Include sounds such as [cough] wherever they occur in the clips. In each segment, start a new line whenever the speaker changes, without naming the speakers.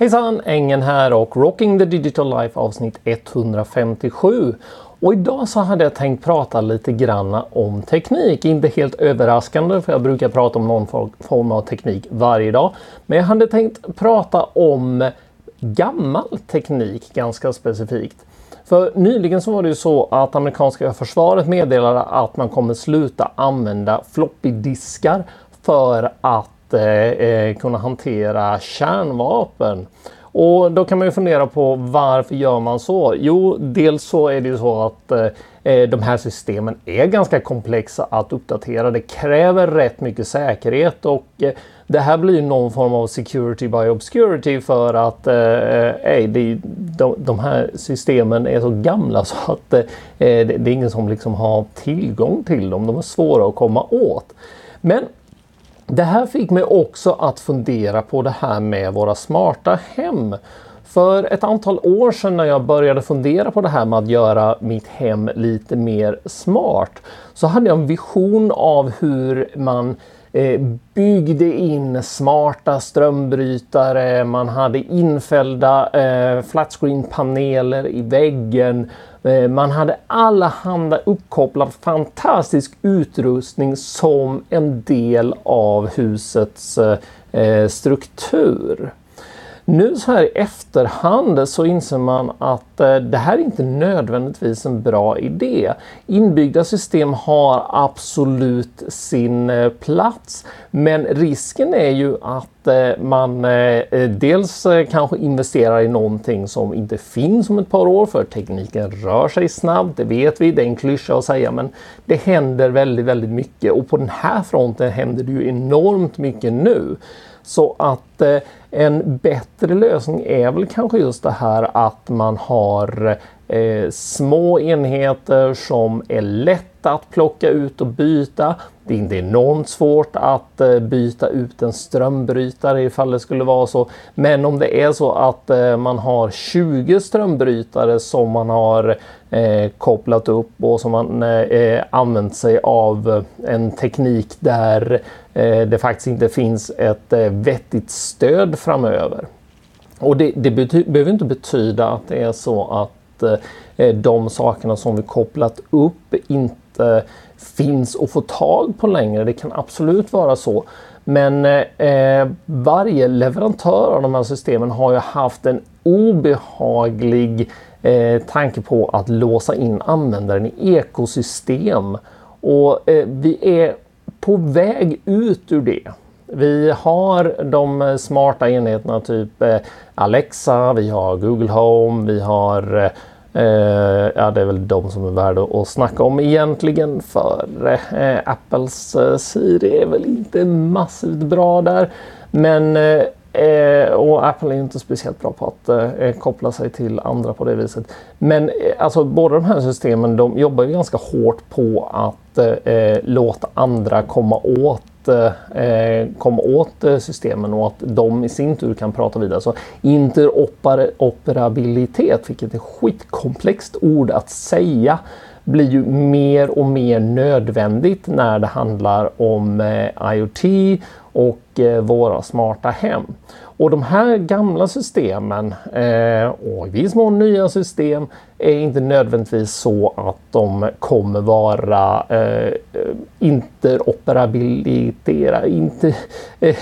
Hejsan! Engen här och Rocking the Digital Life avsnitt 157. Och idag så hade jag tänkt prata lite grann om teknik. Inte helt överraskande för jag brukar prata om någon form av teknik varje dag. Men jag hade tänkt prata om gammal teknik ganska specifikt. För nyligen så var det ju så att amerikanska försvaret meddelade att man kommer sluta använda floppy-diskar för att Eh, eh, kunna hantera kärnvapen. Och då kan man ju fundera på varför gör man så? Jo, dels så är det ju så att eh, eh de här systemen är ganska komplexa att uppdatera. Det kräver rätt mycket säkerhet och eh, det här blir någon form av security by obscurity för att eh, eh det, de, de, här systemen är så gamla så att eh, det, det är ingen som liksom har tillgång till dem. De är svåra att komma åt. Men det här fick mig också att fundera på det här med våra smarta hem. För ett antal år sedan när jag började fundera på det här med att göra mitt hem lite mer smart så hade jag en vision av hur man eh, byggde in smarta strömbrytare, man hade infällda eh, flatscreen-paneler i väggen, Eh, man hade allehanda uppkopplad fantastisk utrustning som en del av husets eh, struktur. Nu så här i efterhand så inser man att eh, det här är inte nödvändigtvis en bra idé. Inbyggda system har absolut sin eh, plats men risken är ju att Eh, man eh, eh, dels kanske investerar i någonting som inte finns om ett par år för tekniken rör sig snabbt, det vet vi, det är en klyscha att säga men det händer väldigt, väldigt mycket och på den här fronten händer det ju enormt mycket nu. Så att en bättre lösning är väl kanske just det här att man har små enheter som är lätta att plocka ut och byta. Det är inte enormt svårt att eh, byta ut en strömbrytare ifall det skulle vara så. Men om det är så att eh, man har 20 strömbrytare som man har eh, kopplat upp och som man använt sig av en teknik där det faktiskt inte finns ett vettigt stöd framöver. Och det, det behöver inte betyda att det är så att Eh, de sakerna som vi kopplat upp inte finns att få tag på längre. Det kan absolut vara så. Men eh, varje leverantör av de här systemen har ju haft en obehaglig eh, tanke på att låsa in användaren i ekosystem. Och eh, vi är på väg ut ur det. Vi har de smarta enheterna typ eh, Alexa, vi har Google Home, vi har eh, eh, ja, det är väl de som är värda att snacka om egentligen för eh, Apples eh, Siri är väl inte massivt bra där. Men Eh, eh och Apple är inte speciellt bra på att eh, koppla sig till andra på det viset. Men eh, alltså båda de här systemen de jobbar ju ganska hårt på att låta andra komma åt Eh, komma åt eh, systemen och att de i sin tur kan prata vidare. Så interoperabilitet, vilket är ett skitkomplext ord att säga, blir ju mer och mer nödvändigt när det handlar om eh, IoT och eh, våra smarta hem. Och de här gamla systemen eh, och i viss mån nya system är inte nödvändigtvis så att de kommer vara eh, interoperabilitera. Inte, eh,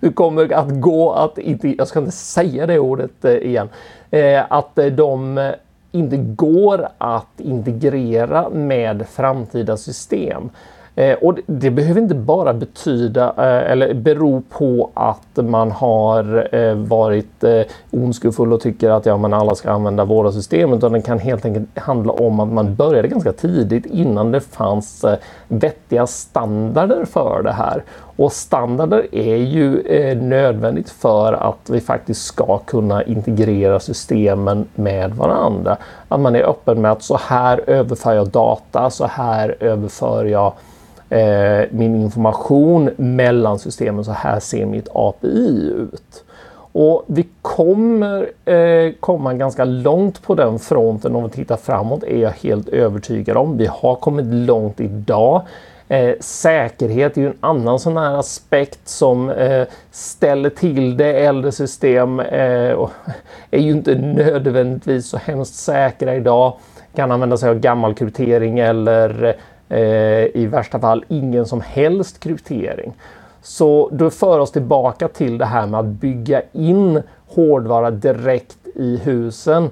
det kommer att gå att, inte, jag ska inte säga det ordet eh, igen, eh, att de inte går att integrera med framtida system. Eh, och det, behöver inte bara betyda eh, eller bero på att man har eh, varit eh, ondskefull och tycker att ja, men alla ska använda våra system utan det kan helt enkelt handla om att man började ganska tidigt innan det fanns eh, vettiga standarder för det här. Och standarder är ju eh, nödvändigt för att vi faktiskt ska kunna integrera systemen med varandra. Att man är öppen med att så här överför jag data, så här överför jag eh, min information mellan systemen. Så här ser mitt API ut. Och vi kommer eh, komma ganska långt på den fronten om vi tittar framåt är jag helt övertygad om. Vi har kommit långt idag. Eh, säkerhet är ju en annan sån här aspekt som eh, ställer till det. Äldre system eh, [laughs] är ju inte nödvändigtvis så hemskt säkra idag. Kan använda sig av gammal kryptering eller eh, Eh, i värsta fall ingen som helst kryptering. Så då för oss tillbaka till det här med att bygga in hårdvara direkt i husen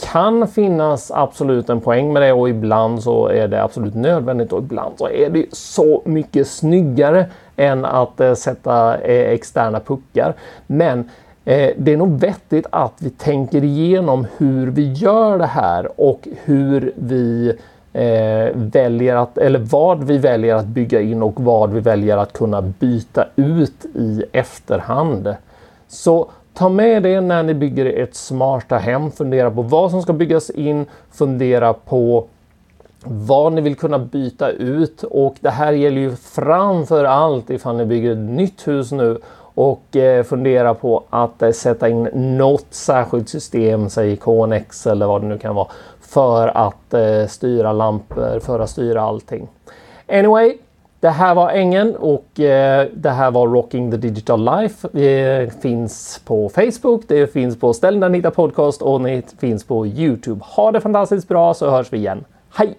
kan finnas absolut en poäng med det och ibland så är det absolut nödvändigt och ibland så är det så mycket snyggare än att eh, sätta eh, externa puckar. Men eh, det är nog vettigt att vi tänker igenom hur vi gör det här och hur vi eh, väljer att, eller vad vi väljer att bygga in och vad vi väljer att kunna byta ut i efterhand. Så Ta med det när ni bygger ett smarta hem. Fundera på vad som ska byggas in. Fundera på vad ni vill kunna byta ut och det här gäller ju framför allt ifall ni bygger ett nytt hus nu och eh, fundera på att eh, sätta in något särskilt system, säg KNX eller vad det nu kan vara, för att eh, styra lampor, för att styra allting. Anyway, det här var Ängen och eh, det här var Rocking the Digital Life. Det finns på Facebook, det finns på ställen där ni hittar podcast och det finns på Youtube. Ha det fantastiskt bra så hörs vi igen. Hej!